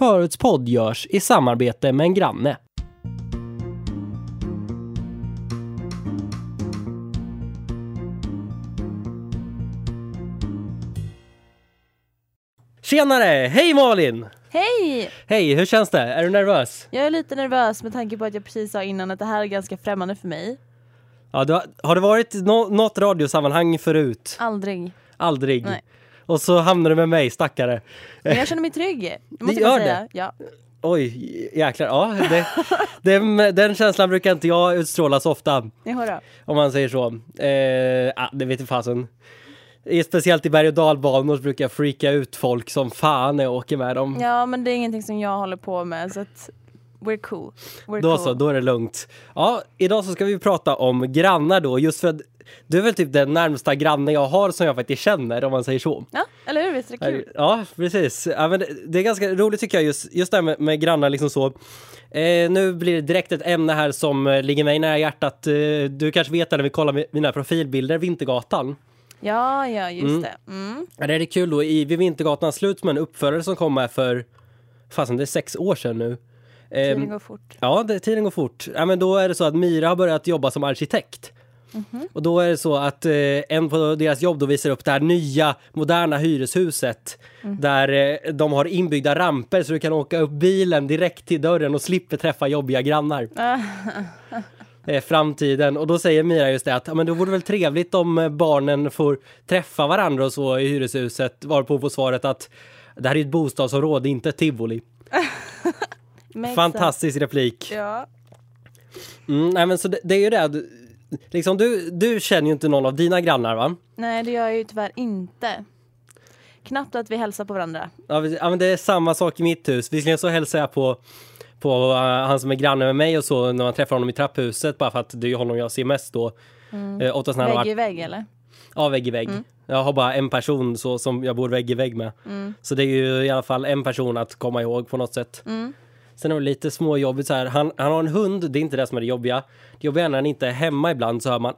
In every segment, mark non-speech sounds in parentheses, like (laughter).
förutspodd görs i samarbete med en granne. Tjenare! Hej Malin! Hej! Hej, hur känns det? Är du nervös? Jag är lite nervös med tanke på att jag precis sa innan att det här är ganska främmande för mig. Ja, du har, har det varit no, något radiosammanhang förut? Aldrig. Aldrig. Nej. Och så hamnar du med mig, stackare. Men jag känner mig trygg. Det måste Det jag säga. Ja. Oj, jäklar. Ja, det, den, den känslan brukar inte jag utstråla så ofta, Ni hör då. om man säger så. Eh, ah, det vet inte fasen. Speciellt i berg och dalbanor brukar jag freaka ut folk som fan när jag åker med dem. Ja, men det är ingenting som jag håller på med så att we're cool. We're Då cool. så, då är det lugnt. Ja, idag så ska vi prata om grannar då, just för att du är väl typ den närmsta grannen jag har som jag faktiskt känner, om man säger så. Ja, eller hur? Visst är det kul? Ja, precis. Ja, men det, är ganska roligt tycker jag, just, just det här med, med grannar liksom så. Eh, nu blir det direkt ett ämne här som eh, ligger mig nära hjärtat. Eh, du kanske vet det när vi kollar mi- mina profilbilder, Vintergatan. Ja, ja, just Mm. det. Mm. Ja, Det är kul då, i, vid Vintergatan slut med en uppförare som kom här för, fasen det är sex år sedan nu. Tiden går fort. Ja, det, tiden går fort. Ja, men då är det så att Mira har börjat jobba som arkitekt. Och då är det så att eh, en på deras jobb då visar upp det här nya moderna hyreshuset där eh, de har inbyggda ramper så du kan åka upp bilen direkt till dörren och slipper träffa jobbiga grannar. (laughs) Eh, framtiden och då säger Mira just det att men då vore det väl trevligt om eh, barnen får träffa varandra och så i hyreshuset varpå får svaret att det här är ett bostadsområde, inte ett tivoli. (laughs) Fantastisk replik. Ja. Mm, nej men så det, det är ju det. Liksom, du, du känner ju inte någon av dina grannar va? Nej, det gör jag ju tyvärr inte. Knappt att vi hälsar på varandra. Ja, vi- ja men det är samma sak i mitt hus. Visserligen så hälsar jag på, på uh, han som är granne med mig och så när man träffar honom i trapphuset bara för att det är honom jag ser mest då. Mm. har Vägg i vägg eller? ja, vägg i vägg. Jag har bara en person så, som jag bor vägg i vägg med. Så det är ju i alla fall en person att komma ihåg på något sätt. Sen är det lite småjobbigt så här. Han, han har en hund, det är inte det som är det jobbiga. Det jobbiga är när han inte är hemma ibland så hör man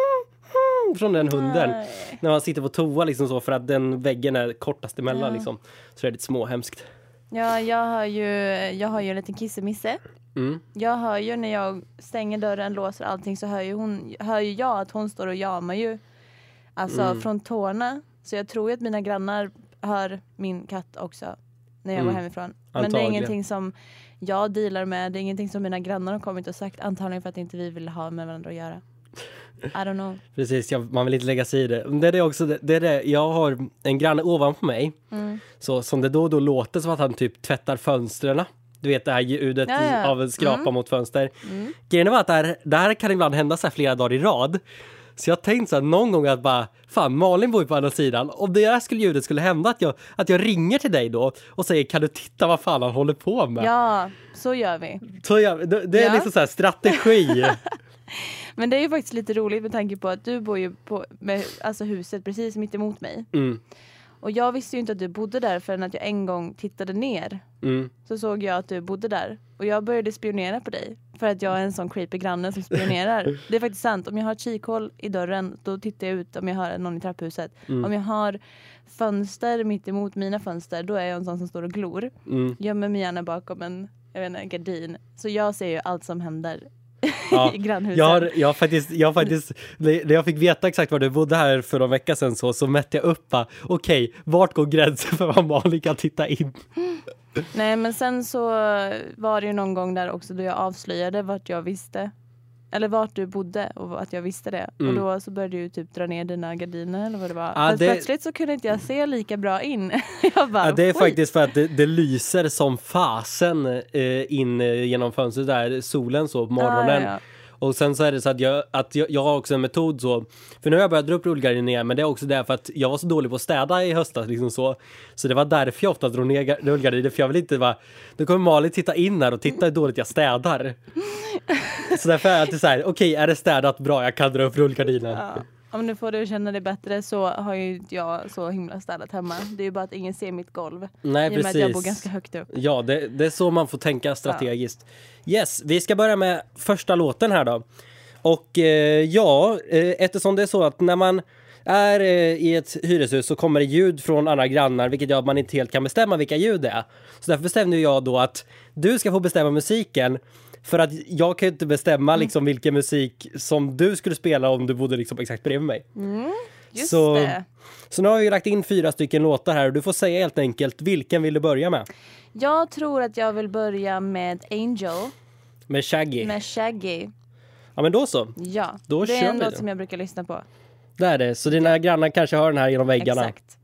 (laughs) från den hunden. Nej. När man sitter på toa liksom så för att den väggen är kortast emellan liksom. Så det är lite småhemskt. Ja, jag har ju, jag har ju en liten kissemisse. Mm. Jag hör ju när jag stänger dörren, låser allting så hör ju, hon, hör ju jag att hon står och jamar ju. Alltså Mm. från tårna. Så jag tror ju att mina grannar hör min katt också. När jag Mm. går hemifrån. Men det är ingenting som jag dealar med. Det är ingenting som mina grannar har kommit och sagt. Antagligen för att inte vi vill ha med varandra att göra. I don't know. (laughs) Precis, jag, man vill inte lägga sig i det. Det är det också, det, är det. Jag har en granne ovanför mig. Mm. Så som det då och då låter som att han typ tvättar fönstren. Du vet det här ljudet Ja, ja. av en skrapa Mm. mot fönster. Grejen var att det här, det här kan ibland hända så här flera dagar i rad. Så jag har tänkt så här någon gång att bara, fan Malin bor ju på andra sidan. Om det här skulle, ljudet skulle hända, att jag, att jag ringer till dig då och säger kan du titta vad fan han håller på med? Ja, så gör vi. Så jag, det, det är Ja. liksom så här strategi. (laughs) Men det är ju faktiskt lite roligt med tanke på att du bor ju på med, alltså huset precis mitt emot mig. Mm, Och jag visste ju inte att du bodde där förrän att jag en gång tittade ner. mm. Så såg jag att du bodde där. Och jag började spionera på dig. För att jag är en sån creepy granne som spionerar. (laughs) det är faktiskt sant. Om jag har ett kikhål i dörren då tittar jag ut om jag har någon i trapphuset. Mm. Om jag har fönster mitt emot mina fönster då är jag en sån som står och glor. Mm. Gömmer mig gärna bakom en jag vet inte, gardin. Så jag ser ju allt som händer Ja, (laughs) i grannhuset. Jag har, jag har faktiskt, jag har faktiskt när jag fick veta exakt var du bodde här för någon vecka sedan så, så mätte jag upp okej, vart går gränsen för vad Malin kan titta in? Nej men sen så var det ju någon gång där också då jag avslöjade vart jag visste. Eller vart du bodde och att jag visste det. Mm. Och då så började du typ dra ner dina gardiner eller vad det var. Ja, det- plötsligt så kunde inte jag se lika bra in. (laughs) bara, Ja, det är "Oj." faktiskt för att det, det lyser som fasen eh, in eh, genom fönstret där, solen så på morgonen. Ja. Och sen så är det så att jag, att jag, jag har också en metod så, för nu har jag börjat dra upp rullgardinen igen, men det är också därför att jag var så dålig på att städa i höstas liksom så. Så det var därför jag ofta drog ner rullgardinen, för jag vill inte vara, då kommer Malin titta in här och titta hur dåligt jag städar. Så därför är jag alltid så här, okej är det städat bra, jag kan dra upp rullgardinen. Ja. Om du får det att känna dig bättre så har ju inte jag så himla städat hemma. Det är ju bara att ingen ser mitt golv. Nej I och med att jag bor ganska högt upp. Ja, det, det är så man får tänka strategiskt. Yes, vi ska börja med första låten här då. Och eh, ja, eh, eftersom det är så att när man är eh, i ett hyreshus så kommer det ljud från andra grannar vilket gör att man inte helt kan bestämma vilka ljud det är. Så därför bestämde jag då att du ska få bestämma musiken för att jag kan ju inte bestämma Mm. liksom vilken musik som du skulle spela om du bodde liksom exakt bredvid mig. Just Så- det. Så nu har vi lagt in fyra stycken låtar här och du får säga helt enkelt vilken vill du börja med? Jag tror att jag vill börja med Angel Med Shaggy? med Shaggy. Ja men då så. Ja, Då det är en låt som jag brukar lyssna på. Det är det. Så dina grannar kanske hör den här genom väggarna. Exakt.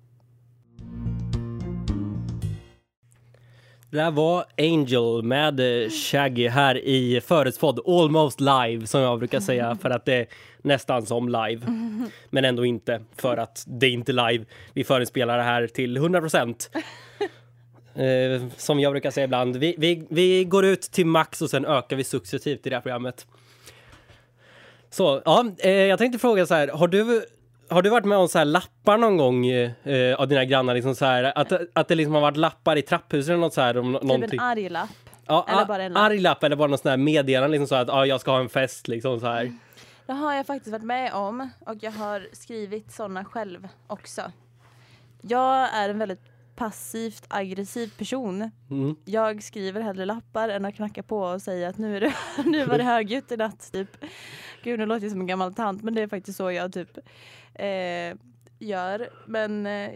Det där var Angel med eh, Shaggy här i Förutspodd, almost live som jag brukar säga för att det är nästan som live. (laughs) Men ändå inte för att det är inte live. Vi förinspelar det här till 100 procent. (laughs) Eh, som jag brukar säga ibland, vi, vi, vi går ut till max och sen ökar vi successivt i det här programmet. Så, ja, eh, jag tänkte fråga så här, har du, har du varit med om så här lappar någon gång eh, av dina grannar? Liksom så här, att, att det liksom har varit lappar i trapphuset eller något så här? Om, Typ någonting. en arg lapp. Ja, eller bara en lapp. arg lapp eller bara någon sån här meddelande liksom så att ah, jag ska ha en fest liksom så här. Det har jag faktiskt varit med om och jag har skrivit sådana själv också. Jag är en väldigt passivt aggressiv person. Mm. Jag skriver hellre lappar än att knacka på och säga att nu, är det, (laughs) nu var det högljutt i natt. Typ. Gud, nu låter jag som en gammal tant men det är faktiskt så jag typ eh, gör. Men eh,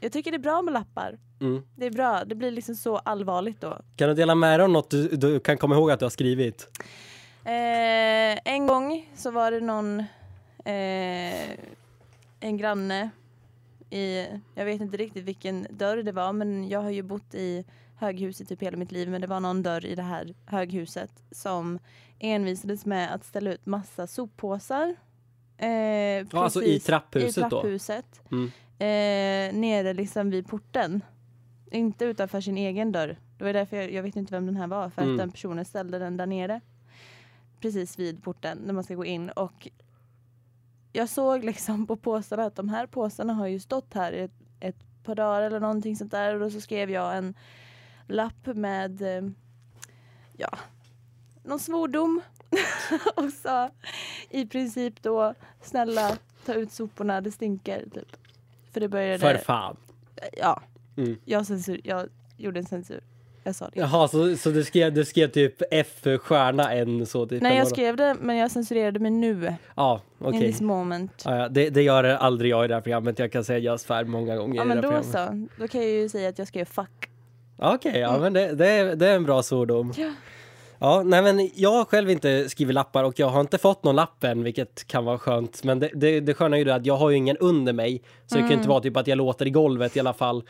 jag tycker det är bra med lappar. Mm. Det är bra, det blir liksom så allvarligt då. Kan du dela med dig om något du, du kan komma ihåg att du har skrivit? Eh, en gång så var det någon, eh, en granne i, jag vet inte riktigt vilken dörr det var men jag har ju bott i höghus i typ hela mitt liv men det var någon dörr i det här höghuset som envisades med att ställa ut massa soppåsar. Eh, Ja, alltså i trapphuset i då? trapphuset. Mm. Eh, nere liksom vid porten. Inte utanför sin egen dörr. Det var därför jag, jag vet inte vem den här var för Mm. att den personen ställde den där nere. Precis vid porten när man ska gå in och jag såg liksom på påsarna att de här påsarna har ju stått här i ett, ett par dagar eller någonting sånt där och då så skrev jag en lapp med eh, ja, någon svordom (laughs) och sa i princip då snälla ta ut soporna, det stinker typ. För det började För fan. Ja. Mm. Jag, censur, jag gjorde en censur. Jag sa det. Jaha, så, så du, skrev, du skrev typ F stjärna en så typ? Nej, jag skrev det, men jag censurerade mig nu. Ja, In okej. this moment. Ja, ja, det, det gör aldrig jag i det här programmet. Jag kan säga jag svär många gånger Ja, i det men här då programmet. så. Då kan jag ju säga att jag skrev fuck. Okej, ja men det, det, är, det är en bra svordom. Ja. Ja, nej men jag har själv inte skrivit lappar och jag har inte fått någon lapp än, vilket kan vara skönt. Men det, det, det sköna är ju det att jag har ju ingen under mig. Så det kan ju inte vara typ att jag låter i golvet i alla fall.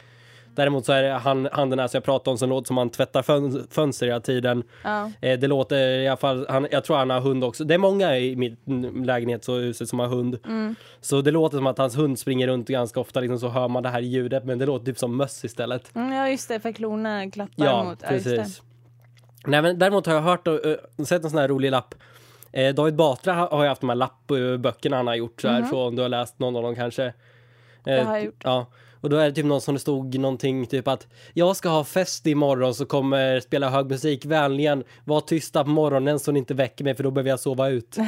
Däremot så är han, han den här som jag pratade om som låter som han tvättar fön, fönster hela tiden. Ja. Eh, det låter i alla fall, han, jag tror han har hund också. Det är många i min lägenhet och huset som har hund. Mm. Så det låter som att hans hund springer runt ganska ofta liksom, så hör man det här ljudet men det låter typ som möss istället. Mm, ja, just det. För klorna klappar Ja, mot... Ja, just det. precis. Nej, men däremot har jag hört och uh, sett en sån här rolig lapp. Eh, David Batra har, ju haft de här lappböckerna han har gjort så här, så om du har läst någon av dem kanske. Eh. Det har jag gjort. Ja. Och då är det typ någon som det stod någonting typ att jag ska ha fest imorgon så kommer spela hög musik. Vänligen var tysta på morgonen så ni inte väcker mig för då behöver jag sova ut. (laughs)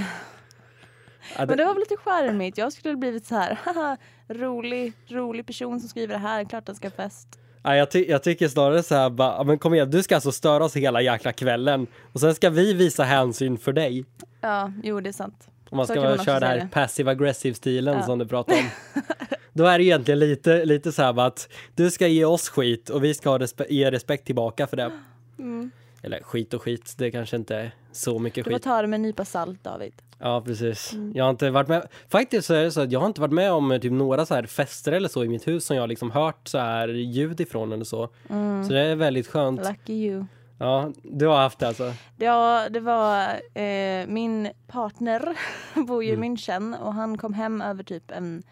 Ja, Men det var väl lite charmigt. Jag skulle blivit så här, haha, rolig, rolig person som skriver det här. Klart han ska ha fest. Ja, jag, ty- jag tycker snarare så här, bara, men kom igen, du ska alltså störa oss hela jäkla kvällen och sen ska vi visa hänsyn för dig. Ja, jo det är sant. Om man Så ska man köra det här passive aggressive stilen Ja. som du pratar om. (laughs) Då är det egentligen lite, lite så här att du ska ge oss skit och vi ska ha respe- ge respekt tillbaka för det. (gasps) Eller skit och skit, det kanske inte är så mycket Mm. Du får skit. ta det med en nypa salt David. Ja, precis. Mm. Jag har inte varit med. Faktiskt så är det så att jag har inte varit med om typ några så här fester eller så i mitt hus som jag liksom hört så här ljud ifrån eller så. Mm. Så det är väldigt skönt. Lucky you. Ja, du har haft det alltså. Ja, det var eh, min partner (laughs) bor ju Mm. i München och han kom hem över typ en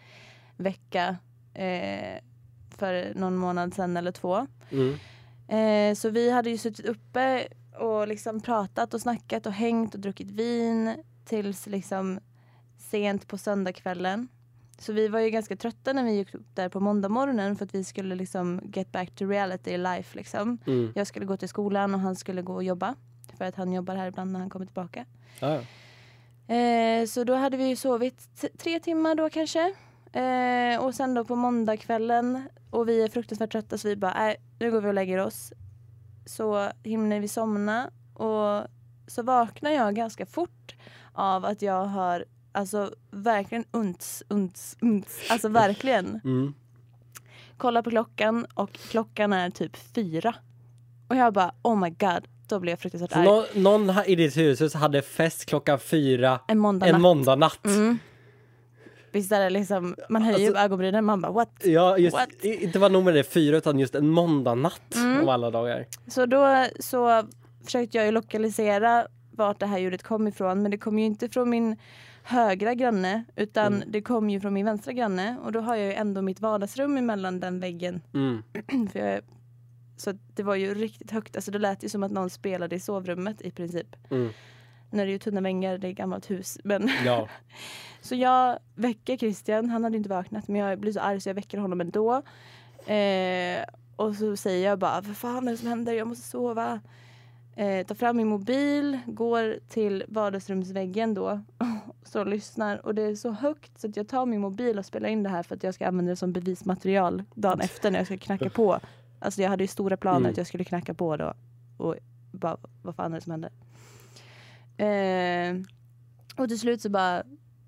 vecka eh, för någon månad sedan eller två. Mm. Eh, så vi hade ju suttit uppe och liksom pratat och snackat och hängt och druckit vin tills liksom sent på söndagskvällen. Så vi var ju ganska trötta när vi gick upp där på måndag morgonen för att vi skulle liksom get back to reality life liksom. Mm. Jag skulle gå till skolan och han skulle gå och jobba. För att han jobbar här ibland när han kommer tillbaka. Ja, ja. Eh, så då hade vi ju sovit tre timmar då kanske. Eh, och sen då på måndagskvällen och vi är fruktansvärt trötta så vi bara, nej nu går vi och lägger oss. Så hinner vi somna och så vaknar jag ganska fort av att jag har alltså verkligen unts, unts, unts. Alltså verkligen. (laughs) Mm. Kollar på klockan och klockan är typ fyra. Och jag bara, oh my god. Då blev jag fruktansvärt arg. nå- någon här i ditt hus hade fest klockan fyra En måndag en natt. måndagnatt. Mm. Visst är det liksom, man höjer Alltså- ögonbrynen, man bara what? Ja, just, What? inte bara nog med det fyra utan just en måndagnatt Mm. av alla dagar. Så då så försökte jag ju lokalisera vart det här ljudet kom ifrån men det kom ju inte från min högra granne utan Mm. det kom ju från min vänstra granne och då har jag ju ändå mitt vardagsrum emellan den väggen. Mm. (clears throat) För jag, är- så det var ju riktigt högt, alltså det lät ju som att någon spelade i sovrummet i princip. Mm. Nu är det ju tunna väggar, det är gammalt hus. Men (laughs) Ja. Så jag väcker Christian, han hade inte vaknat men jag blir så arg så jag väcker honom ändå. Eh, och så säger jag bara, vad fan är det som händer? Jag måste sova. Eh, tar fram min mobil, går till vardagsrumsväggen då (laughs) så och lyssnar och det är så högt så att jag tar min mobil och spelar in det här för att jag ska använda det som bevismaterial dagen efter när jag ska knacka på. Alltså jag hade ju stora planer Mm. att jag skulle knacka på då och bara, vad fan är det som händer? Eh, och till slut så bara,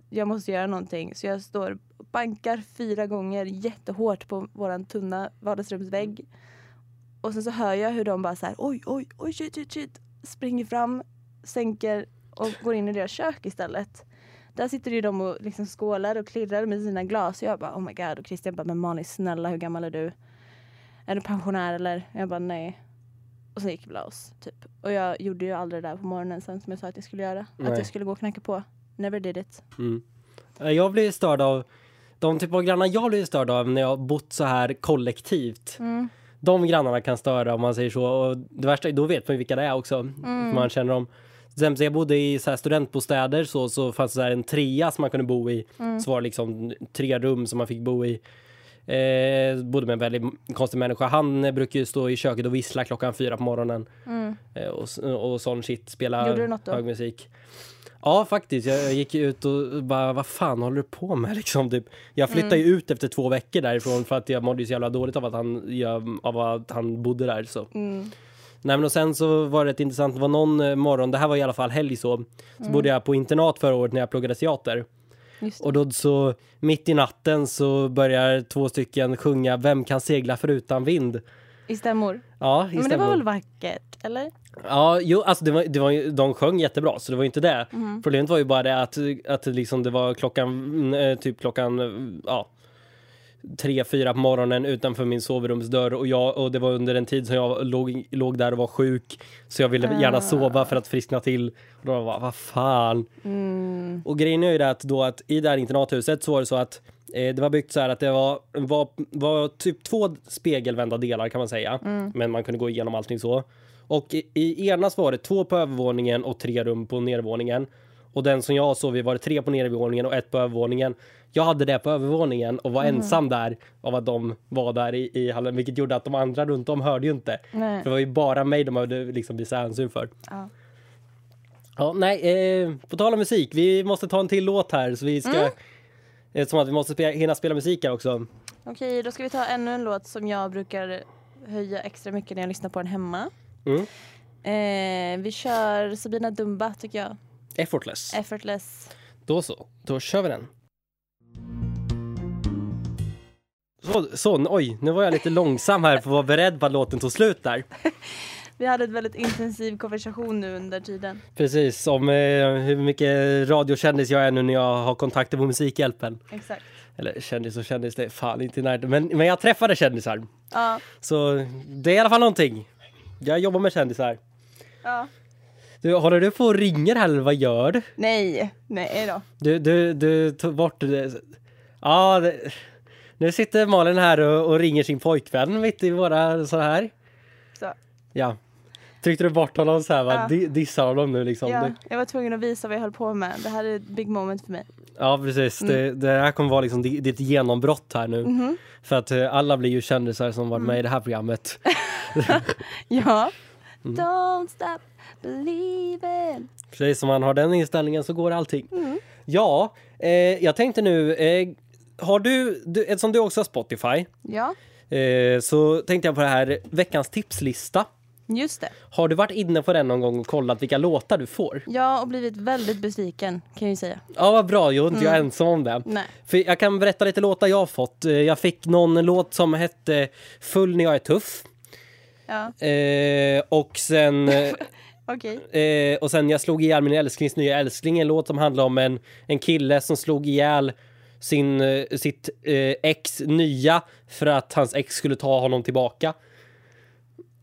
jag måste göra någonting. Så jag står och bankar fyra gånger jättehårt på våran tunna vardagsrumsvägg. Och sen så hör jag hur de bara så här, oj, oj, oj, shit, shit, shit. Springer fram, sänker och går in i deras kök istället. Där sitter ju de och liksom skålar och klirrar med sina glas. Och jag bara, oh my god. Och Christian bara, men Malin snälla, hur gammal är du? Är du pensionär eller? Jag bara, nej. Och så gick oss, typ. Och jag gjorde ju aldrig det där på morgonen sen som jag sa att jag skulle göra. Nej. Att jag skulle gå och knacka på. Never did it. Mm. Jag blir störd av de typ av grannar jag blir störd av när jag bott så här kollektivt. Mm. De grannarna kan störa om man säger så. Och det värsta är, då vet man ju vilka det är också. Mm. Man känner dem. Till exempel, så jag bodde i så här studentbostäder så, så fanns det så en trea som man kunde bo i. Mm. Så var det liksom tre rum som man fick bo i. Eh, bodde med en väldigt konstig människa. Han eh, brukar ju stå i köket och vissla klockan fyra på morgonen. Mm. Eh, och, och sån shit, spela hög musik. Ja, faktiskt. Jag, gick ut och bara, vad fan håller du på med (laughs) liksom? Typ. Jag flyttade Mm. ut efter två veckor därifrån för att jag mådde ju så jävla dåligt av att han, jag, av att han bodde där. Så. Mm. Nej, men och sen så var det intressant. Det var någon eh, morgon, det här var i alla fall helg så, så Mm. bodde jag på internat förra året när jag pluggade teater. Och då så mitt i natten så börjar två stycken sjunga Vem kan segla förutan vind? I stämmor. Ja, i Men det stämmor. var väl vackert, eller? Ja, jo, alltså det var, det var, de sjöng jättebra så det var inte det. Mm. Problemet var ju bara det att, att liksom det var klockan, mm, eh, typ klockan, ja, tre, fyra på morgonen utanför min sovrumsdörr och, jag, och det var under en tid som jag låg, låg där och var sjuk. Så jag ville gärna Ah. sova för att friskna till. Och då var vad fan. Mm. Och grejen är ju det att då att i det här internathuset så var det så att eh, det var byggt så här att det var, var, var typ två spegelvända delar kan man säga. Men man kunde gå igenom allting så. Och i, i ena så var det två på övervåningen och tre rum på nedervåningen. Och den som jag sov i var det tre på nedervåningen och ett på övervåningen. Jag hade det på övervåningen och var ensam där av att de var där i, i hallen, vilket gjorde att de andra runt om hörde ju inte. Nej. För det var ju bara mig de behövde liksom visa hänsyn för. Ja. Ja, nej, eh, på tal om musik, vi måste ta en till låt här så vi ska... Mm. Eh, som att vi måste spela, hinna spela musik här också. Okej, då ska vi ta ännu en låt som jag brukar höja extra mycket när jag lyssnar på den hemma. Mm. Eh, vi kör Sabina Dumba tycker jag. Effortless. Effortless. Då så, då kör vi den. Så, så, oj, nu var jag lite långsam här för att vara beredd på att låten tog slut där. (laughs) Vi hade ett väldigt intensiv konversation nu under tiden. Precis, om eh, hur mycket radiokändis jag är nu när jag har kontakter på Musikhjälpen. Exakt. Eller kändis och kändis, det är fan inte närheten. Men, men jag träffade kändisar. Ja. Så det är i alla fall någonting. Jag jobbar med kändisar. ja. Du, håller du på och ringer här eller vad gör du? Nej, nej då. Du, du, du tog bort det. Ja, det, nu sitter Malin här och, och ringer sin pojkvän mitt i våra så här. Så. Ja. Tryckte du bort honom så här va? Ja. Di- Dissar honom nu liksom? Ja, jag var tvungen att visa vad jag höll på med. Det här är ett big moment för mig. Ja precis, det, det här kommer vara liksom di- ditt genombrott här nu. Mhm. För att eh, alla blir ju kändisar som varit med i det här programmet. (laughs) Ja. Mm. Don't stop believing. Precis, om man har den inställningen så går allting. Mm. Ja, eh, jag tänkte nu, eh, har du, du, eftersom du också har Spotify, Ja, eh, så tänkte jag på det här veckans tipslista. Just det. Har du varit inne på den någon gång och kollat vilka låtar du får? Jag har blivit väldigt besviken kan jag ju säga. Ja, vad bra. Jag är inte jag ensam om det. Nej. För jag kan berätta lite låtar jag har fått. Eh, Jag fick någon låt som hette Full när jag är tuff. Ja, Eh, och sen... (laughs) eh, okej. Eh, och sen jag slog ihjäl min älsklings nya älskling, en låt som handlar om en, en kille som slog ihjäl sin, eh, sitt eh, ex nya för att hans ex skulle ta honom tillbaka.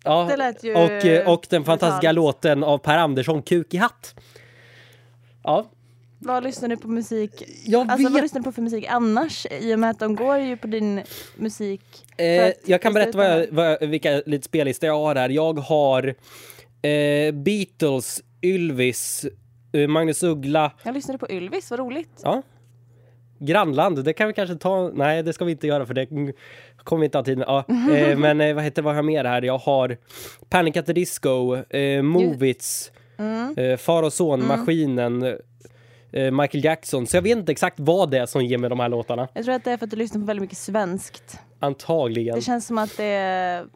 Ja, ju och, eh, och den fantastiska låten av Per Andersson, Kuk i hatt. Ja, Vad lyssnar du på musik? jag Alltså vad lyssnar du på för musik annars? I och med att de går ju på din musik. Eh, jag kan berätta vad jag, vad jag, vilka lite spellistor jag har här. Jag har eh, Beatles, Ylvis, eh, Magnus Uggla, Jag lyssnade på Ylvis, vad roligt. Ja. Grannland, det kan vi kanske ta. Nej, det ska vi inte göra för det kommer vi inte ha tid med. Ja, eh, (laughs) men eh, vad heter vad har jag mer här? Jag har Panic at the Disco, eh, Movits, Mm. eh, Far och son, Maskinen, eh, Michael Jackson. Så jag vet inte exakt vad det är som ger mig de här låtarna. Jag tror att det är för att du lyssnar på väldigt mycket svenskt. Antagligen. Det känns som att det är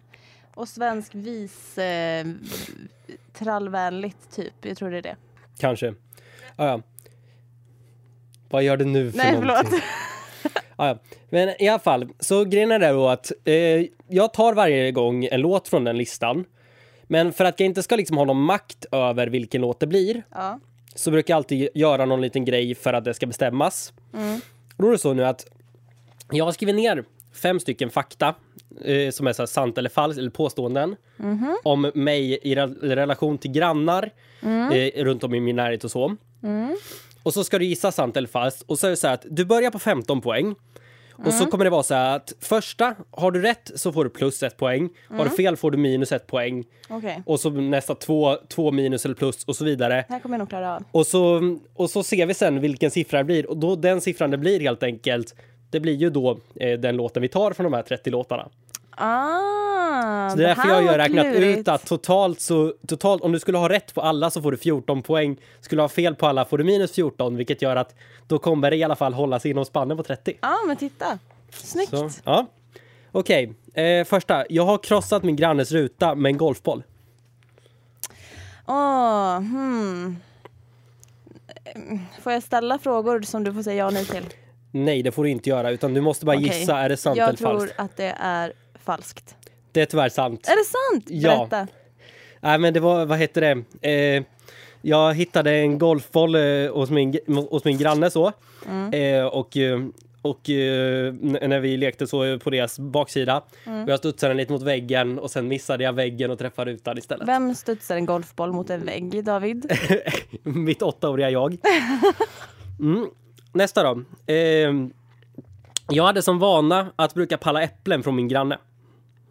och svensk vis eh, trallvänligt typ. Jag tror det är det. Kanske. Ah, ja. Vad gör du nu för Nej någonting? förlåt. (laughs) Ah, ja. Men i alla fall, så grejen är då att eh, jag tar varje gång en låt från den listan. Men för att jag inte ska liksom ha någon makt över vilken låt det blir Ja. så brukar jag alltid göra någon liten grej för att det ska bestämmas. Mm. Och då är det så nu att jag har skrivit ner fem stycken fakta eh, som är så sant eller falskt eller påståenden Mhm. om mig i re- relation till grannar eh, runt om i min närhet och så. Mm. Och så ska du gissa sant eller falskt. Och så är det så här att du börjar på 15 poäng. Och Mm. så kommer det vara så här att första, har du rätt så får du plus ett poäng. Har Mm. du fel får du minus ett poäng. Okej. Och så nästa två, två minus eller plus och så vidare. Det här kommer jag nog klara av. Och så, och så ser vi sen vilken siffra det blir. Och då den siffran det blir helt enkelt, det blir ju då eh, den låten vi tar från de här 30 låtarna. Ah, Så det är därför jag har räknat klurigt. ut att totalt så, totalt, om du skulle ha rätt på alla så får du 14 poäng. Skulle du ha fel på alla får du minus 14, vilket gör att då kommer det i alla fall hålla sig inom spannen på 30. Ja, men titta. Snyggt. Så, ja. Okej, eh, första. Jag har krossat min grannes ruta med en golfboll. Åh, hmm. Får jag ställa frågor som du får säga ja och nej till? Nej, det får du inte göra, utan du måste bara Okej. gissa, är det sant jag eller tror falskt? att det är falskt. Det är tyvärr sant. Är det sant? Ja. Berätta. Nej, men det var, vad heter det? Eh, jag hittade en golfboll eh, hos, min, hos min granne så. Mm. Eh, och eh, och eh, när vi lekte så på deras baksida. Mm. Jag studsade den lite mot väggen och sen missade jag väggen och träffade rutan istället. Vem studsar en golfboll mot en vägg, David? (laughs) Mitt åttaåriga jag. Mm. Nästa då. Eh, jag hade som vana att bruka palla äpplen från min granne.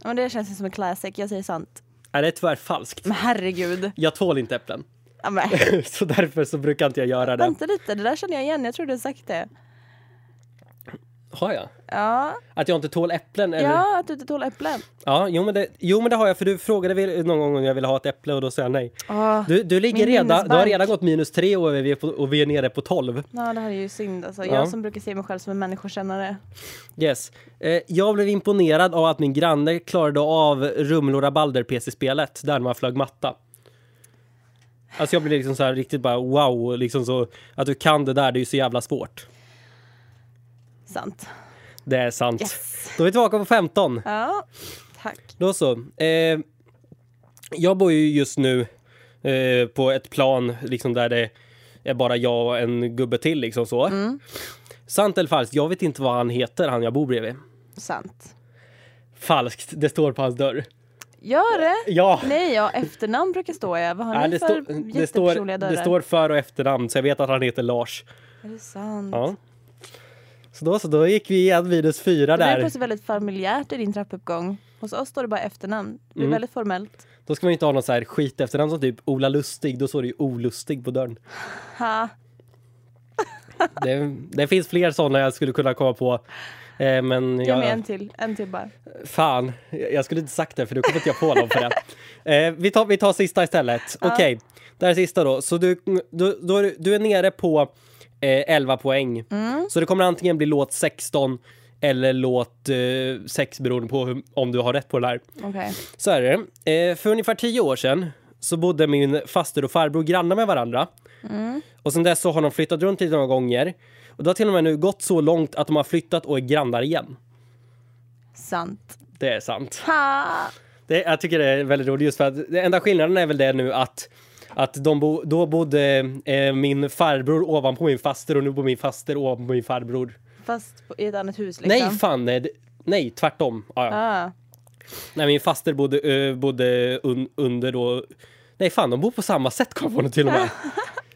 Men det känns ju som en classic, jag säger sant. Är det är tyvärr falskt. Men herregud. Jag tål inte äpplen. Ja, men. (laughs) så därför så brukar inte jag göra det. Vänta lite, det där känner jag igen. Jag tror du har sagt det. Har jag? Ja, Att jag inte tål äpplen? Eller? ja att du inte tål äpplen. Ja, jo men, det, jo men det har jag för du frågade någon gång om jag ville ha ett äpple och då sa jag nej. Åh, Du, du ligger Min redan, du har redan gått minus tre och vi är, på, och vi är nere på 12. Ja, det här är ju synd alltså. Ja. Jag som brukar se mig själv som en människokännare. Yes. Eh, jag blev imponerad av att min granne klarade av Rumlo Rabalder PC-spelet där man flög matta. Alltså jag blev liksom så här riktigt bara wow, liksom så att du kan det där, det är ju så jävla svårt. Sant. Det är sant. Yes. Då är vi tillbaka på 15. Ja, tack. Då så. Eh, jag bor ju just nu eh, på ett plan liksom där det är bara jag och en gubbe till liksom så. Mm. Sant eller falskt? Jag vet inte vad han heter, han jag bor bredvid. Sant. Falskt, det står på hans dörr. Gör det? Ja! Nej, ja, efternamn brukar stå ja. Vad har Nej, ni det, för står, det, står, det står för och efternamn så jag vet att han heter Lars. Är det sant? Ja. Då, så då gick vi igen minus fyra Det är där. plötsligt väldigt familjärt i din trappuppgång. Hos oss står det bara efternamn. Det blir Mm. väldigt formellt. Då ska man inte ha någon så här skit efternamn som typ Ola Lustig. Då står det ju Olustig på dörren. Ha. Det, det finns fler sådana jag skulle kunna komma på. Eh, men Ge jag, mig en till. En till bara. Fan, jag skulle inte sagt det för då kommer inte jag på någon för det. Eh, vi, tar, vi tar sista istället. Okej, det här är sista då. Så du, du, du- du är nere på 11 poäng. Så det kommer antingen bli låt 16 eller låt eh, 6 beroende på hur, om du har rätt på det här. Okej. Så är det. Eh, för ungefär 10 år sedan så bodde min faster och farbror grannar med varandra. Och sen dess så har de flyttat runt lite några gånger. Och det har till och med nu gått så långt att de har flyttat och är grannar igen. Sant. Det är sant. Ha! Det, jag tycker det är väldigt roligt just för att den enda skillnaden är väl det nu att att de bo, då bodde eh, min farbror ovanpå min faster och nu bor min faster ovanpå min farbror. Fast på, i ett annat hus liksom. Nej, fan. Nej, nej tvärtom. Ja. Ah. Nej, min faster bodde, ö, bodde un, under då... Nej, fan, de bor på samma sätt kom nu till och med. (laughs)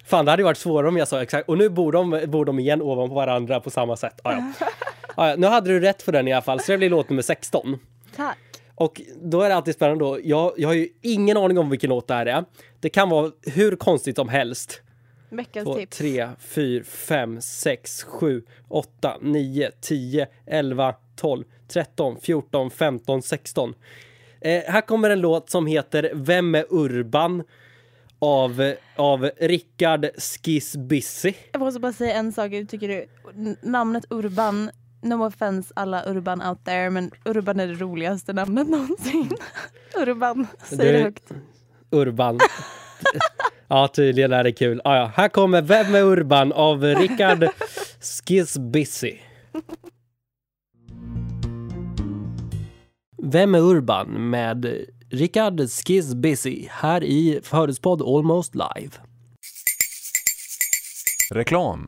Fan, det hade ju varit svårare om jag sa exakt. Och nu bor de, bor de igen ovanpå varandra på samma sätt. Ja, ja. (laughs) Ja, nu hade du rätt för den i alla fall, så det blir låt nummer 16. Tack. Och då är det alltid spännande då. Jag, jag har ju ingen aning om vilken låt det här är. Det kan vara hur konstigt som helst. Veckans tips. tre, fyra, fem, sex, sju, åtta, nio, tio, elva, tolv, tretton, fjorton, femton, sexton. Eh, här kommer en låt som heter Vem är Urban? Av, av Rickard Skissbissi. Jag måste bara säga en sak. Tycker du, namnet Urban, no offense alla Urban out there, men Urban är det roligaste namnet någonsin. (laughs) Urban, säg det högt. Urban. (laughs) ja, tydligen är det kul. Ah, ja. Här kommer Vem är Urban? av Rickard Skissbissi. Vem är Urban? med Rickard Skissbissi här i Förutspådd Almost Live. Reklam.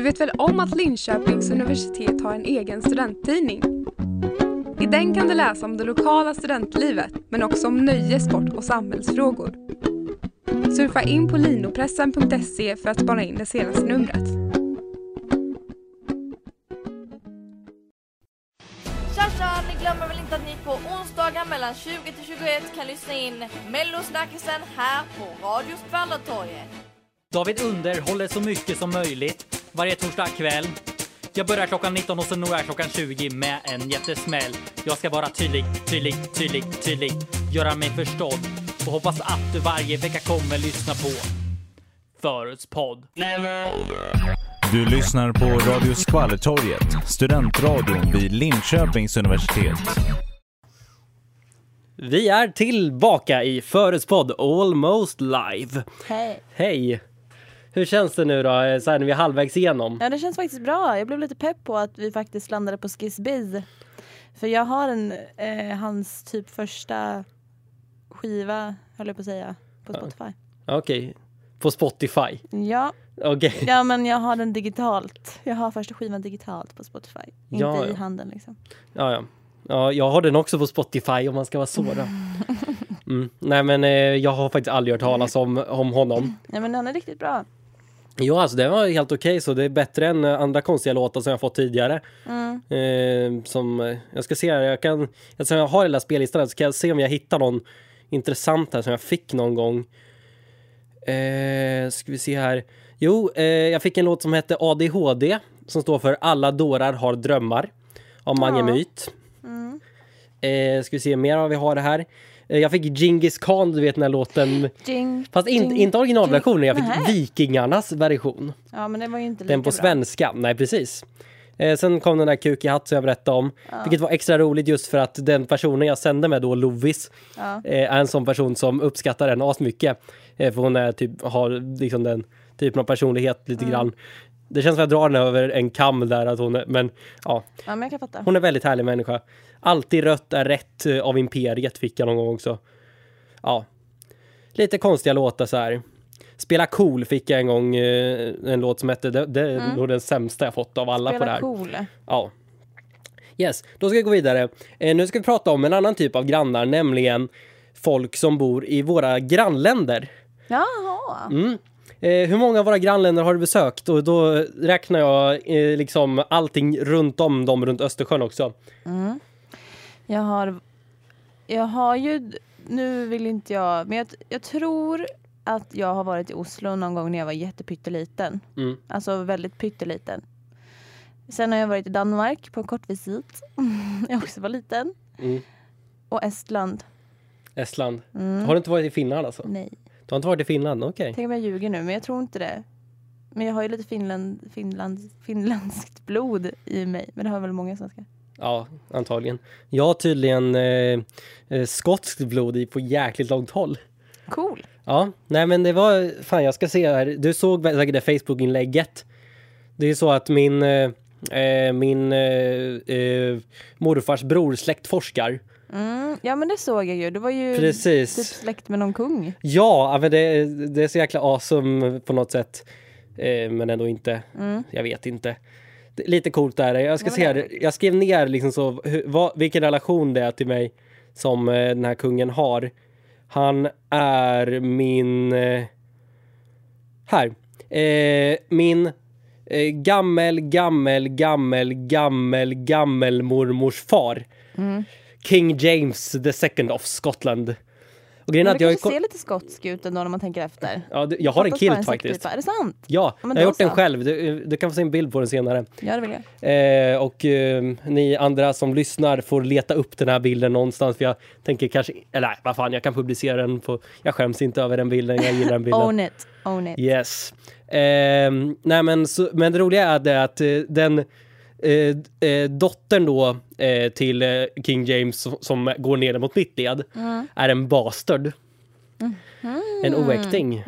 Du vet väl om att Linköpings universitet har en egen studenttidning? I den kan du läsa om det lokala studentlivet, men också om nöje, sport och samhällsfrågor. Surfa in på linopressen.se för att spana in det senaste numret. Tja tja! Ni glömmer väl inte att ni på onsdagar mellan 20 till 21 kan lyssna in Mellosnackisen här på Radio Skvallertorget. David underhåller så mycket som möjligt varje torsdag kväll. Jag börjar klockan 19 och så når jag klockan 20 med en jättesmäll. Jag ska vara tydlig, tydlig, tydlig, tydlig. Göra mig förstådd och hoppas att du varje vecka kommer lyssna på Förutspodd. Du lyssnar på Radio Skvallertorget, studentradion vid Linköpings universitet. Vi är tillbaka i Förutspådd Almost Live. Hej. Hej! Hur känns det nu då, eh, så här när vi är halvvägs igenom? Ja, det känns faktiskt bra. Jag blev lite pepp på att vi faktiskt landade på Skissbiz. För jag har en, eh, hans typ första skiva, höll jag på att säga, på Spotify. Okej, på Spotify. Ja, Okej. ja, men jag har den digitalt. Jag har första skivan digitalt på Spotify. Inte Ja, i ja. handen liksom. Ja, ja. ja, jag har den också på Spotify om man ska vara så då. (laughs) Mm. Nej men eh, jag har faktiskt aldrig hört talas om, om honom. Ja, men den är riktigt bra. Jo alltså det var helt okej så det är bättre än eh, andra konstiga låtar som jag fått tidigare. Mm. Eh, som, eh, jag ska se här, jag kan, eftersom jag har hela spellistan så kan jag se om jag hittar någon intressant här som jag fick någon gång. Eh, ska vi se här. Jo, eh, jag fick en låt som hette ADHD som står för Alla dårar har drömmar av Mange Ja. Myt. Mm. Eh, ska vi se mer vad vi har här. Eh, jag fick Genghis Khan, du vet den här låten. Jing, Fast in, jing, inte originalversionen, jag fick Nähä. Vikingarnas version. Ja, men det var ju inte lika Den på bra. svenska, nej precis. Eh, sen kom den där Kuk i hatt som jag berättade om. Vilket var extra roligt just för att den personen jag sände med då, Lovis, Ja. eh, är en sån person som uppskattar den asmycket. Eh, för hon är typ, har liksom den typen av personlighet lite Mm. grann. Det känns som att jag drar den över en kam där, att hon är, men ja, ja, men hon är väldigt härlig människa. Alltid rött är rätt eh, av Imperiet fick jag någon gång också. Ja. Lite konstiga låtar så här. Spela cool fick jag en gång eh, en låt som hette, det, det är nog den sämsta jag fått av alla på det Spela här. cool. Ja. Yes, då ska vi gå vidare. Eh, nu ska vi prata om en annan typ av grannar, nämligen folk som bor i våra grannländer. Jaha. Mm. Eh, hur många av våra grannländer har du besökt? Och då räknar jag eh, liksom allting runt om dem runt Östersjön också. Jag har, jag har ju, nu vill inte jag, men jag, jag tror att jag har varit i Oslo någon gång när jag var jättepytteliten. Mm. Alltså väldigt pytteliten. Sen har jag varit i Danmark på en kort visit. (laughs) jag också var liten. Mm. Och Estland. Estland. Mm. Har du inte varit i Finland alltså? Nej. Du har inte varit i Finland? Okej. Tänk om jag ljuger nu, men jag tror inte det. Men jag har ju lite Finland, Finland, finländskt blod i mig. Men det har väl många svenskar. Ja, antagligen. Jag har tydligen eh, eh, skotskt blod i på jäkligt långt håll. Cool. Ja, nej men det var, fan jag ska se här, du såg säkert det Facebook-inlägget. Det är så att min, eh, eh, min eh, eh, morfars bror släktforskar. Mm, ja men det såg jag ju. Det var ju Precis. typ släkt med någon kung. Ja, men det, det är så jäkla awesome på något sätt. Eh, men ändå inte. Mm. Jag vet inte. Lite coolt där. Jag ska se det. Jag skrev ner liksom så, hur, vad, vilken relation det är till mig som eh, den här kungen har. Han är min... Eh, här. Eh, min eh, gammel, gammel, gammel, gammel, gammel mormors far. Mm. King James the second of Scotland. Och grejen Men att jag, kanske ser lite skotsk ut ändå när man tänker efter. ja, du- jag har en kilt faktiskt. säckpipa. Är det sant? Ja, Ja, jag har gjort den så. själv. Du, du kan få se en bild på den senare. Ja det vill jag. Eh, och eh, ni andra som lyssnar får leta upp den här bilden någonstans. För jag tänker kanske, eller nej, vad fan, jag kan publicera den. På, jag skäms inte över den bilden, jag gillar den bilden. (laughs) Own it. Own it. Yes. Ehm, nej men, så, men det roliga är det att eh, den eh, eh, dottern då eh, till eh, King James som, som går ner mot mitt led Mm. är en bastard. En oäkting.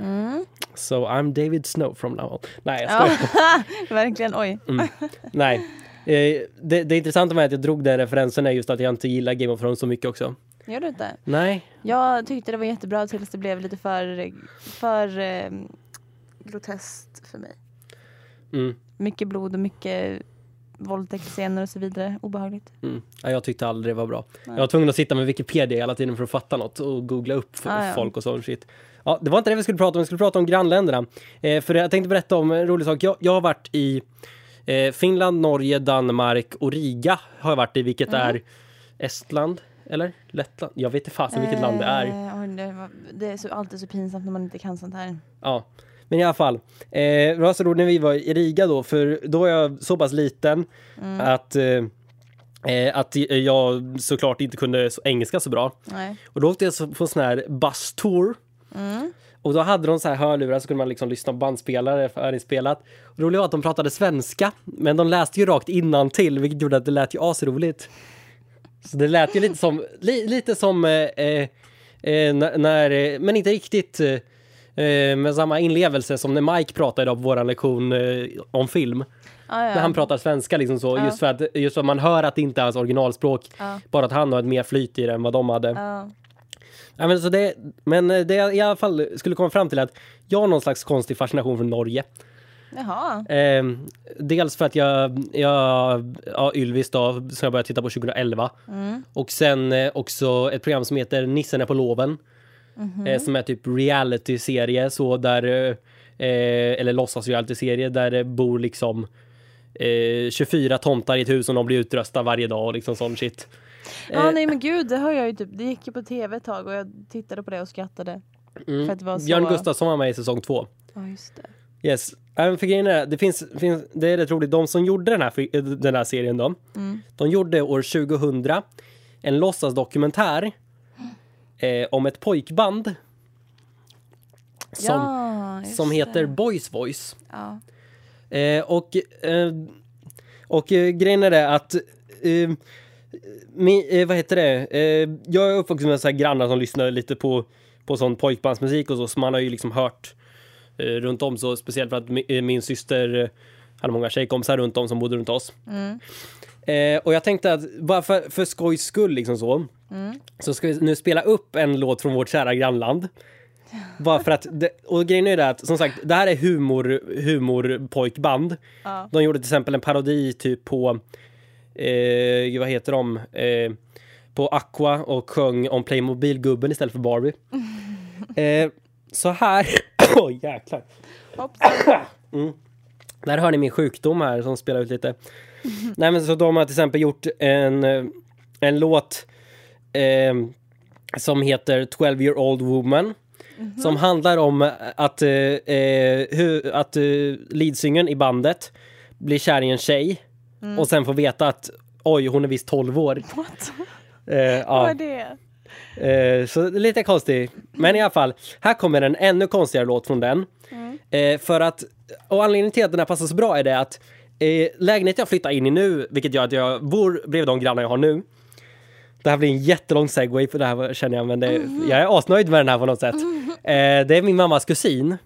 So I'm David Snow from now on. Nej, jag skojar. Ja, (laughs) verkligen. Oj. Nej. Eh, det, det intressanta med att jag drog den referensen är just att jag inte gillar Game of Thrones så mycket också. Gör du inte? Nej. Jag tyckte det var jättebra tills det blev lite för, för eh, groteskt för mig. Mm, Mycket blod och mycket våldtäktsscener och så vidare. Obehagligt. mm. Ja, jag tyckte aldrig det var bra. Nej. Jag var tvungen att sitta med Wikipedia hela tiden för att fatta något och googla upp Ah, ja. folk och sån shit. Ja, det var inte det vi skulle prata om, vi skulle prata om grannländerna. Eh, för jag tänkte berätta om en rolig sak. Jag, jag har varit i eh, Finland, Norge, Danmark och Riga har jag varit i, vilket Mm. är Estland, eller Lettland? Jag vet inte fasen vilket land det är. Eh, det, det är så, alltid så pinsamt när man inte kan sånt här. Ja, men i alla fall. Eh, det var så roligt när vi var i Riga då, för då var jag så pass liten att, eh, eh, att jag såklart inte kunde engelska så bra. Nej. Och då åkte jag på sån här busstour. Och då hade de så här hörlurar så kunde man liksom lyssna på bandspelare förinspelat. Och det roliga var att de pratade svenska, men de läste ju rakt innan till vilket gjorde att det lät ju asroligt. Så det lät ju lite som, li, lite som, eh, eh, eh, när, eh, men inte riktigt med samma inlevelse som när Mike pratade på vår lektion eh, om film. Ah, ja. När han pratar svenska liksom så, Ja. just, för att, just för att man hör att det inte är hans originalspråk, Ja. bara att han har ett mer flyt i det än vad de hade. Ja. Men, så det, men eh, det jag i alla fall skulle komma fram till är att jag har någon slags konstig fascination för Norge. Eh, dels för att jag, jag ja, Ylvis då, som jag började titta på 2011. Mm. Och sen eh, också ett program som heter Nissen är på loven. Mhm. Eh, som är typ reality-serie, så där, eh, eh, eller låtsas reality-serie, där det bor liksom eh, 24 tomtar i ett hus och de blir utrösta varje dag och liksom sån shit. Ja, Eh, nej men gud, det har jag ju typ. Det gick ju på tv ett tag och jag tittade på det och skrattade. mm. För att det var så... Björn Gustafsson var med i säsong två. Ja, just det. Yes. Även för grejen är, det finns, finns, det är rätt roligt, de som gjorde den här, den här serien då, Mm. de gjorde år 2000 en låtsasdokumentär eh, om ett pojkband som, ja, som heter det. Boys Voice. Ja. Eh, och eh, och eh, grejen är det att eh, mi, eh, vad heter det? Jag är uppvuxen med så här grannar som lyssnar lite på, på sån pojkbandsmusik och så, så man har ju liksom hört runt om så speciellt för att mi, eh, min syster hade många tjejkompisar runt om som bodde runt oss. Mm. Eh, och jag tänkte att bara för, för skojs skull liksom så, Mm. så ska vi nu spela upp en låt från vårt kära grannland. Bara för att, det, och grejen är det att som sagt, det här är humor, humorpojkband. Ja. De gjorde till exempel en parodi typ på, eh, vad heter de, eh, på Aqua och sjöng om Playmobil-gubben istället för Barbie. (laughs) eh, så här, (coughs) oj jäklar. Hoppsan. Där hör ni min sjukdom här som spelar ut lite. (laughs) Nej men så de har till exempel gjort en, eh, en låt eh, som heter 12 year old woman. Som handlar om att, eh, eh, hur, att eh, leadsingen i bandet blir kär i en tjej och sen får veta att oj, hon är visst 12 år. (laughs) What? Eh, Vad ja. är det? Eh, så lite konstigt. Men i alla fall, här kommer en ännu konstigare låt från den. Eh, för att, och anledningen till att den här passar så bra är det att eh, lägenheten jag flyttar in i nu, vilket gör att jag bor bredvid de grannar jag har nu. Det här blir en jättelång segway för det här känner jag, men det, jag är asnöjd med den här på något sätt. Eh, det är min mammas kusin.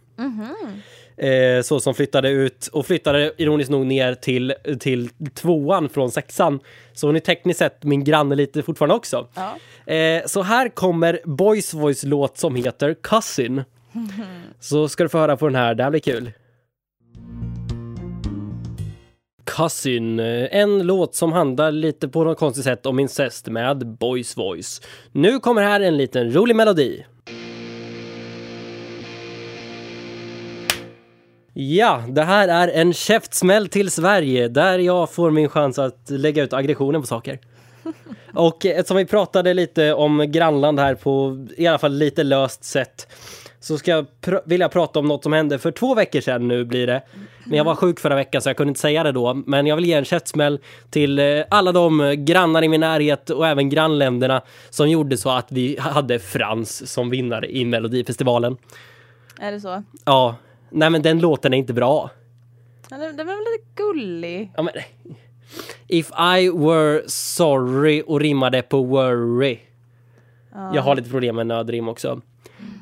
Eh, så som flyttade ut och flyttade ironiskt nog ner till, till tvåan från sexan. Så hon är tekniskt sett min granne lite fortfarande också. Ja. Eh, så här kommer Boys Voice låt som heter Cousin. Så ska du få höra på den här, det här blir kul. Cousin, eh, en låt som handlar lite på något konstigt sätt om incest med Boys Voice. Nu kommer här en liten rolig melodi. Ja, det här är en käftsmäll till Sverige där jag får min chans att lägga ut aggressionen på saker. (laughs) Och eftersom vi pratade lite om grannland här på i alla fall lite löst sätt så ska jag pr- vill jag prata om något som hände för två veckor sedan nu blir det. Men jag var sjuk förra veckan så jag kunde inte säga det då. Men jag vill ge en käftsmäll till eh, alla de grannar i min närhet och även grannländerna som gjorde så att vi hade Frans som vinnare i Melodifestivalen. Är det så? Ja, nej men den låten är inte bra. Ja, Den, den var väl lite gullig. Ja, men, if I were sorry och rimmade på worry. Jag har lite problem med nödrim också.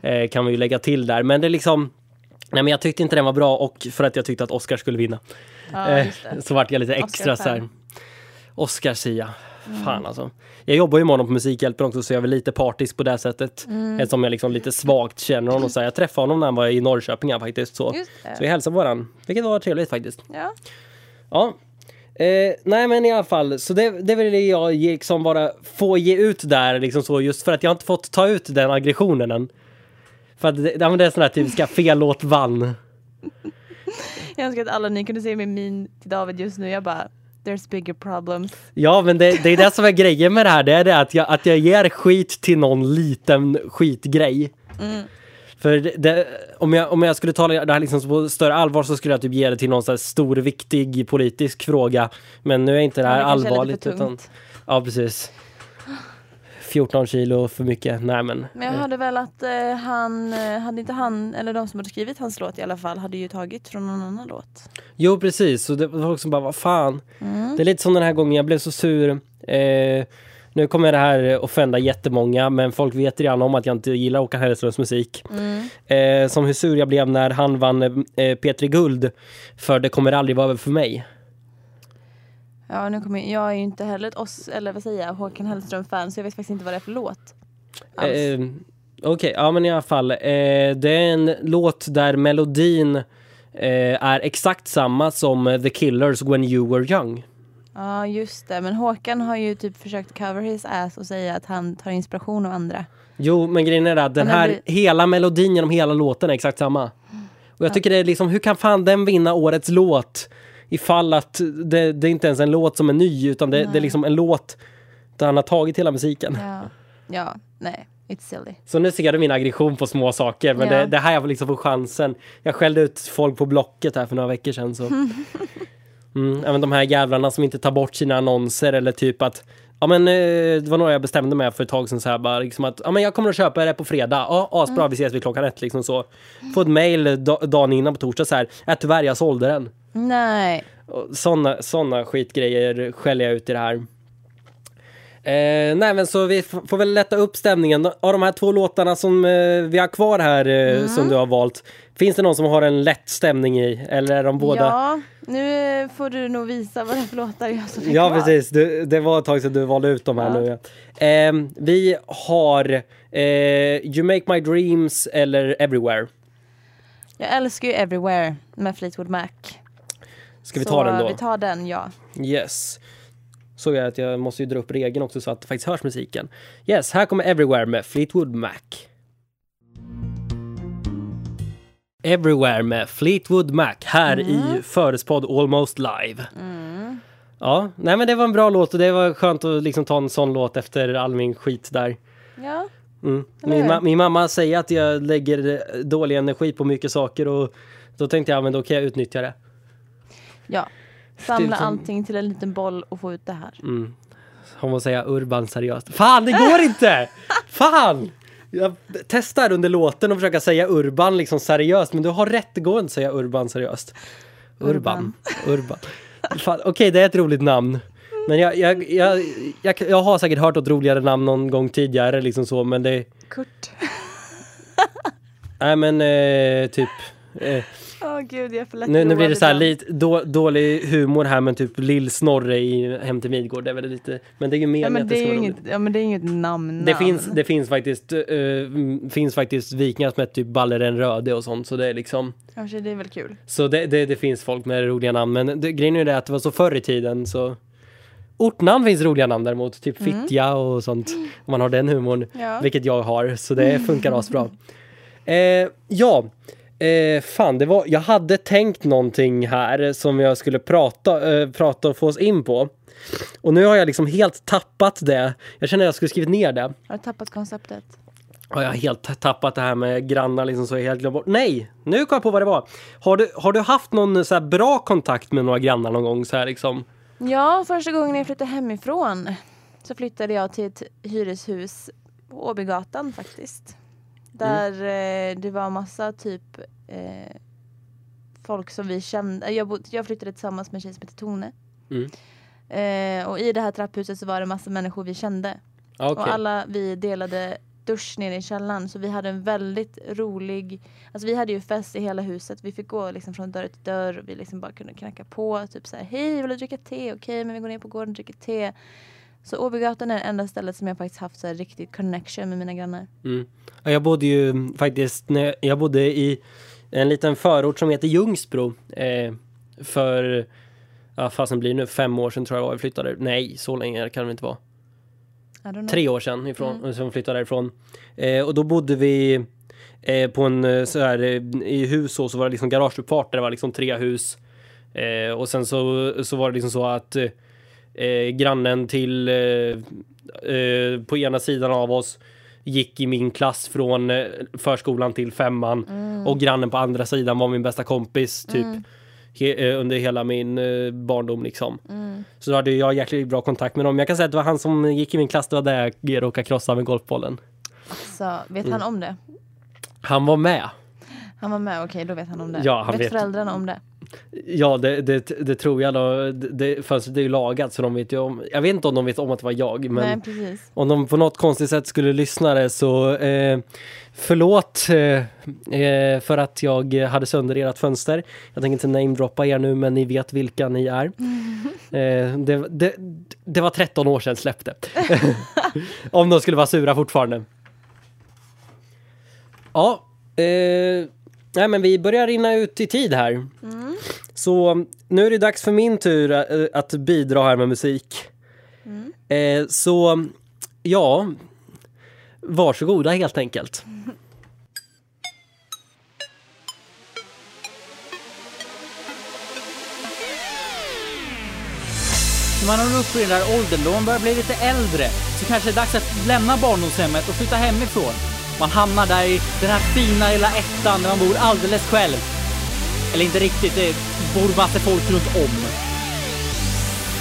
Eh, kan vi ju lägga till där. Men det är liksom... Nej men jag tyckte inte den var bra och för att jag tyckte att Oscar skulle vinna. Ja, Eh, så vart jag lite extra så här. Oscar-fan. Oscar Sia. Mm. Fan alltså. Jag jobbar ju med honom på Musikhjälpen också så jag är väl lite partisk på det sättet. Mm. Eftersom jag liksom lite svagt känner honom. Så här. Jag träffade honom när han var i Norrköping här, faktiskt. Så. Så vi hälsade på varandra. Vilket var trevligt faktiskt. Ja. Ja. Eh, nej men i alla fall, så det, det vill jag liksom bara få ge ut där liksom så just för att jag inte fått ta ut den aggressionen än. För att det, det är sån där typiska fel låt vann. Jag önskar att alla ni kunde se min min till David just nu. Jag bara, there's bigger problems. Ja men det, det är det som är grejen med det här, det är det att jag, att jag ger skit till någon liten skitgrej. För det, om, jag, om jag skulle ta det här liksom på större allvar så skulle jag typ ge det till någon här stor viktig politisk fråga. Men nu är inte det här Ja, det allvarligt. Utan, ja precis. 14 kilo för mycket. Nej men. Men jag hörde väl att eh, han, eh, hade inte han, eller de som hade skrivit hans låt i alla fall, hade ju tagit från någon annan låt. Jo precis, och det var folk som bara vad fan. Mm. Det är lite som den här gången, jag blev så sur. Eh, nu kommer det här offenda jättemånga men folk vet redan om att jag inte gillar Håkan Hellströms musik. Mm. Eh, som hur sur jag blev när han vann eh, P3 Guld för Det kommer aldrig vara över för mig. Ja, nu kommer jag, jag är ju inte heller ett oss, eller vad säger jag, Håkan Hellström-fan så jag vet faktiskt inte vad det är för låt. Eh, Okej, ja men i alla fall. Eh, det är en låt där melodin eh, är exakt samma som The Killers When You Were Young. Ja, just det. Men Håkan har ju typ försökt cover his ass och säga att han tar inspiration av andra. Jo, men grejen är att den här, hela melodin genom hela låten är exakt samma. Och jag tycker det är liksom, hur kan fan den vinna årets låt? Ifall att det, det är inte ens en låt som är ny, utan det, det är liksom en låt där han har tagit hela musiken. Ja, ja nej, it's silly. Så nu ser du min aggression på små saker, men Ja. det, det här jag liksom får chansen. Jag skällde ut folk på Blocket här för några veckor sedan. Så. (laughs) Mm, även de här jävlarna som inte tar bort sina annonser eller typ att Ja men eh, det var några jag bestämde mig för ett tag sedan så här bara liksom att ja men jag kommer att köpa det på fredag. Ja asbra vi ses vid klockan ett liksom så. Få ett mail da- dagen innan på torsdag så här. Äh, tyvärr jag sålde den. Nej, Såna, såna skitgrejer skäller jag ut i det här. Eh, nej men så vi får väl lätta upp stämningen. Av de här två låtarna som eh, vi har kvar här eh, som du har valt. Finns det någon som har en lätt stämning i? Eller är de båda? ja, nu får du nog visa vad det är för låtar jag som Ja kvar. precis, du, det var ett tag sedan du valde ut de här Ja. nu. Ja. Ehm, vi har eh, You Make My Dreams eller Everywhere. Jag älskar ju Everywhere med Fleetwood Mac. Ska vi Så ta den då? vi tar den, ja. Yes. Såg jag att jag måste ju dra upp regeln också så att det faktiskt hörs musiken. Yes, här kommer Everywhere med Fleetwood Mac. Everywhere med Fleetwood Mac här i Förespodd Almost Live. Ja, nej men det var en bra låt och det var skönt att liksom ta en sån låt efter all min skit där. Ja, Mm. Min, ma- min mamma säger att jag lägger dålig energi på mycket saker och då tänkte jag, men då kan jag utnyttja det. Ja. Samla som- allting till en liten boll och få ut det här. Hon må säga urban seriöst. Fan, det går (laughs) inte! Fan! Jag testar under låten att försöka säga Urban liksom seriöst, men du har rätt, det går inte att säga Urban seriöst. Urban. Urban. Fan, Okej, det är ett roligt namn. Men jag, jag, jag, jag, jag har säkert hört ett roligare namn någon gång tidigare, liksom så, men det... Kurt. Nej men eh, typ... Eh, Åh gud, jag lätt nu, nu blir det så här lite då, dålig humor här, men typ Lill-Snorre i Hem till Midgård, det är väl lite... Men det är ju Ja meningen men, det det är ju inget, ja men det är inget namn. Det finns, det finns faktiskt, mm, finns faktiskt vikingar som heter typ Balleren Röde och sånt, så det är liksom... Kanske det är väl kul. Så det, det, det finns folk med roliga namn, men det, grejen är det att det var så förr i tiden så... Ortnamn finns roliga namn däremot, typ Fittja och sånt. Om man har den humorn, Ja. vilket jag har, så det (laughs) funkar asbra. Eh, ja, eh, fan det var, jag hade tänkt någonting här som jag skulle prata, eh, prata och få oss in på. Och nu har jag liksom helt tappat det. Jag känner att jag skulle skrivit ner det. Har du tappat konceptet? Ja, jag har helt tappat det här med grannar liksom så jag helt glömt bort. Nej, nu kom jag på vad det var. Har du, har du haft någon så här bra kontakt med några grannar någon gång så här liksom? Ja, första gången jag flyttade hemifrån så flyttade jag till ett hyreshus på Åbygatan faktiskt. Där eh, det var massa typ eh, folk som vi kände. Jag, bod, jag flyttade tillsammans med en tjej som heter Tone. Mm. Eh, och i det här trapphuset så var det massa människor vi kände. Ja, Okej. Och alla vi delade dusch nere i källaren så vi hade en väldigt rolig, alltså vi hade ju fest i hela huset. Vi fick gå liksom från dörr till dörr och vi liksom bara kunde knacka på typ så här hej vill du dricka te? Okej men vi går ner på gården och dricker te. Så Åbygatan är det enda stället som jag faktiskt haft så här riktig connection med mina grannar. Mm. Ja, Jag bodde ju faktiskt, när jag bodde i en liten förort som heter Ljungsbro. Eh, för, ja fasen blir det nu, fem år sedan tror jag var jag flyttade. Nej, så länge kan det inte vara. Tre år sedan ifrån, som flyttade därifrån. Eh, och då bodde vi eh, på en eh, så här eh, i hus och så var det liksom garageuppfart där det var liksom tre hus. Eh, och sen så, så var det liksom så att eh, grannen till eh, eh, på ena sidan av oss gick i min klass från eh, förskolan till femman och grannen på andra sidan var min bästa kompis typ he, eh, under hela min barndom liksom. Så då hade jag jäkligt bra kontakt med dem. Jag kan säga att det var han som gick i min klass, det var där jag råkade krossa med golfbollen. Så vet han om det? Han var med. Han var med, okej då vet han om det. Ja, han vet, vet. föräldrarna om det? Ja, det, det, det tror jag då. Det, det, fönstret är ju lagat så de vet ju om. Jag vet inte om de vet om att det var jag, men Nej om de på något konstigt sätt skulle lyssna det så eh, förlåt eh, eh, för att jag hade sönder ert fönster. Jag tänker inte namedroppa er nu, men ni vet vilka ni är. (laughs) Eh, det, det, det var 13 år sedan släppte. (laughs) om de skulle vara sura fortfarande. Ja, eh, nej men vi börjar rinna ut i tid här. Så nu är det dags för min tur eh, att bidra här med musik. Eh, så ja, varsågoda helt enkelt. När man når upp i den där åldern då man börjar bli lite äldre så kanske det är dags att lämna barndomshemmet och flytta hemifrån. Man hamnar där i den här fina lilla ettan där man bor alldeles själv. Eller inte riktigt, det bor massa folk runt om.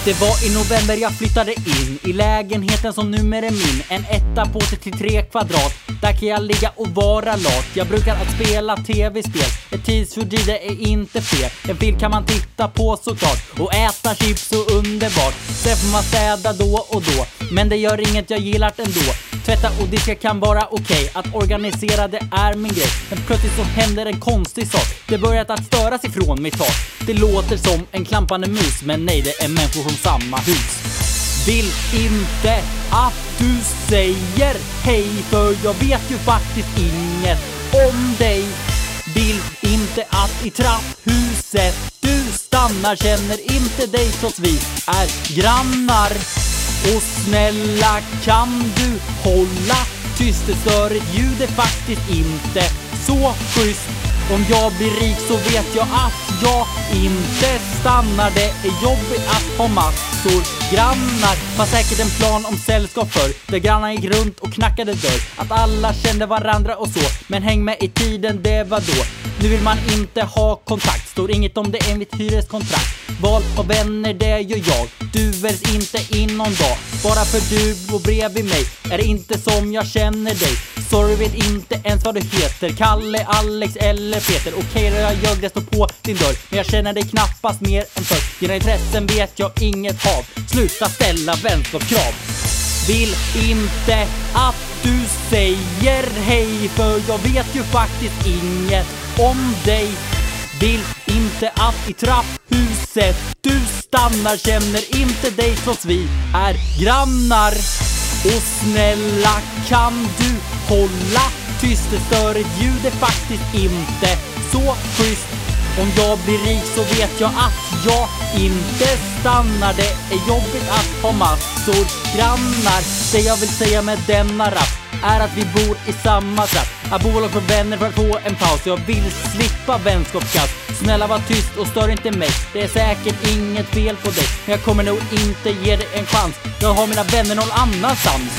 Det var i november jag flyttade in i lägenheten som numera är min. En etta på 33 kvadrat. Där kan jag ligga och vara lat. Jag brukar att spela tv-spel. Ett tidsfördriv det är inte fel. En film kan man titta på såklart. Och äta chips så underbart. Sen får man städa då och då. Men det gör inget, jag gillar det ändå. Tvätta och diska kan vara okej. Att organisera det är min grej. Men plötsligt så händer en konstig sak. Det börjat att störas ifrån mitt tak. Det låter som en klampande mus. Men nej, det är människor samma hus. Vill inte att du säger hej för jag vet ju faktiskt inget om dig. Vill inte att i trapphuset du stannar känner inte dig trots vi är grannar. Och snälla kan du hålla tyst? Det stör ett ljud är faktiskt inte så schysst. Om jag blir rik så vet jag att jag inte stannar. Det är jobbigt att ha makt massor grannar. Var säkert en plan om sällskap för där grannar gick runt och knackade dörr. Att alla kände varandra och så. Men häng med i tiden, det var då. Nu vill man inte ha kontakt. Står inget om det enligt hyreskontrakt. Val av vänner, det gör jag. Du väljs inte in någon dag. Bara för du bor bredvid mig är det inte som jag känner dig. Sorry, vet inte ens vad du heter. Kalle, Alex eller Peter. Okej då, jag ljög, det står på din dörr. Men jag känner dig knappast mer än förr. Dina intressen vet jag inget av. Sluta ställa vänskapskrav. Vill inte att du säger hej för jag vet ju faktiskt inget om dig. Vill inte att i trapphuset du stannar Känner inte dig trots vi är grannar Och snälla kan du hålla tyst Det stör ett ljud är faktiskt inte så schysst om jag blir rik så vet jag att jag inte stannar Det är jobbigt att ha massor grannar Det jag vill säga med denna rap är att vi bor i samma trapp. Att bolag för vänner för att få en paus. Jag vill slippa vänskapskast. Snälla var tyst och stör inte mig. Det är säkert inget fel på dig. Men jag kommer nog inte ge dig en chans. Jag har mina vänner någon annanstans.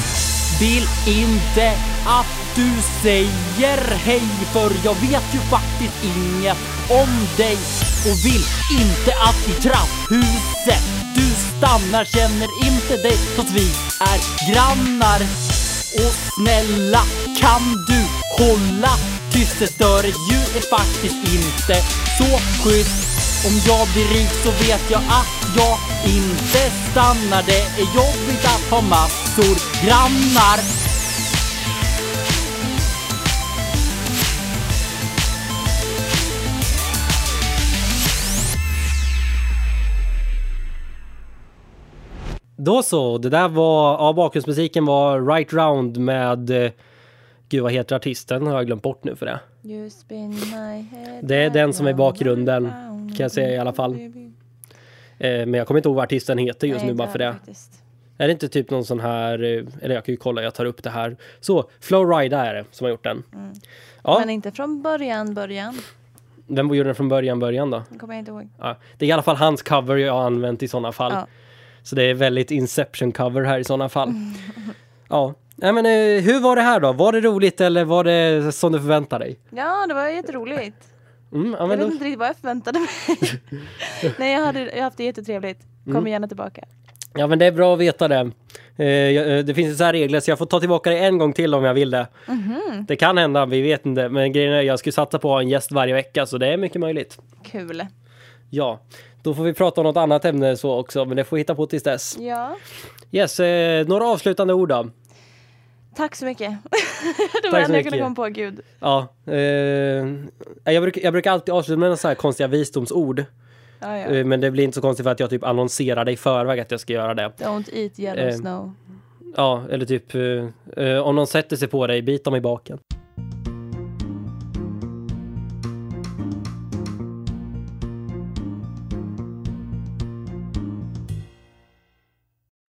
Vill inte att du säger hej för jag vet ju faktiskt inget om dig. Och vill inte att i trapphuset du stannar. Känner inte dig trots vi är grannar. Och snälla kan du hålla tyst? Det stör ju ljud är faktiskt inte så schysst. Om jag blir rik så vet jag att jag inte stannar. Det är jobbigt att ha massor grannar. Då så, det där var, ja bakgrundsmusiken var Right Round med, eh, gud vad heter artisten? Har jag glömt bort nu för det. You spin my head Det är den som är bakgrunden, kan jag säga i alla fall. Eh, men jag kommer inte ihåg vad artisten heter just Nej, nu bara för det. faktiskt. Är det inte typ någon sån här, eh, eller jag kan ju kolla, jag tar upp det här. Så, Flowrida är det som har gjort den. Ja, Mm. Men inte från början, början. vem gjorde den från början, början då? Det kommer jag inte ihåg. Ja, det är i alla fall hans cover jag har använt i sådana fall. Ja. Så det är väldigt Inception cover här i sådana fall. Ja, Nej, men eh, hur var det här då? Var det roligt eller var det som du förväntade dig? Ja, det var jätteroligt. Mm, ja, Jag vet då, inte riktigt vad jag förväntade mig. (laughs) Nej, jag, hade, jag har haft det jättetrevligt. Kommer Mm. gärna tillbaka. ja men det är bra att veta det. Eh, eh, det finns så här regler så jag får ta tillbaka det en gång till om jag vill det. Mhm. Det kan hända, vi vet inte. Men grejen är jag skulle satsa på att ha en gäst varje vecka så det är mycket möjligt. Kul. Ja, då får vi prata om något annat ämne så också men det får vi hitta på tills dess. Ja, Yes, eh, några avslutande ord då? tack så mycket. (laughs) Det var det enda jag kunde komma på. Gud. Ja, eh, jag, brukar, jag brukar alltid avsluta med så här konstiga visdomsord. Ja, ja. Eh, Men det blir inte så konstigt för att jag typ annonserar det i förväg att jag ska göra det. Don't eat yellow Eh, snow. Ja, eller typ eh, eh, om någon sätter sig på dig, bit dem i baken.